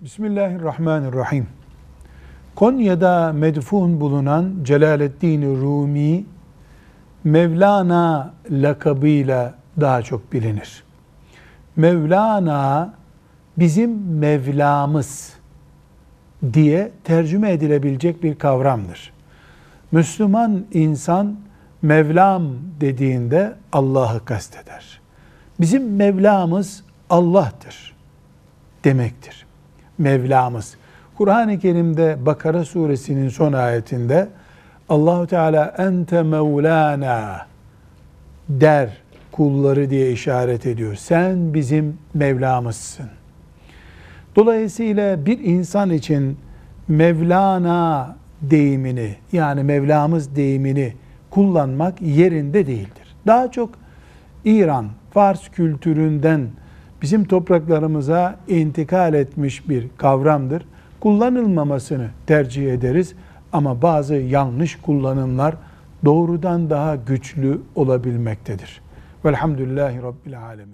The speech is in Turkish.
Bismillahirrahmanirrahim. Konya'da medfun bulunan Celaleddin Rumi Mevlana lakabıyla daha çok bilinir. Mevlana bizim Mevlamız diye tercüme edilebilecek bir kavramdır. Müslüman insan Mevlam dediğinde Allah'ı kasteder. Bizim Mevlamız Allah'tır demektir. Mevlamız. Kur'an-ı Kerim'de Bakara suresinin son ayetinde Allahu Teala ente mevlana der kulları diye işaret ediyor. Sen bizim Mevlamızsın. Dolayısıyla bir insan için Mevlana deyimini yani Mevlamız deyimini kullanmak yerinde değildir. Daha çok İran, Fars kültüründen bizim topraklarımıza intikal etmiş bir kavramdır. Kullanılmamasını tercih ederiz ama bazı yanlış kullanımlar doğrudan daha güçlü olabilmektedir. Velhamdülillahi Rabbil Alemin.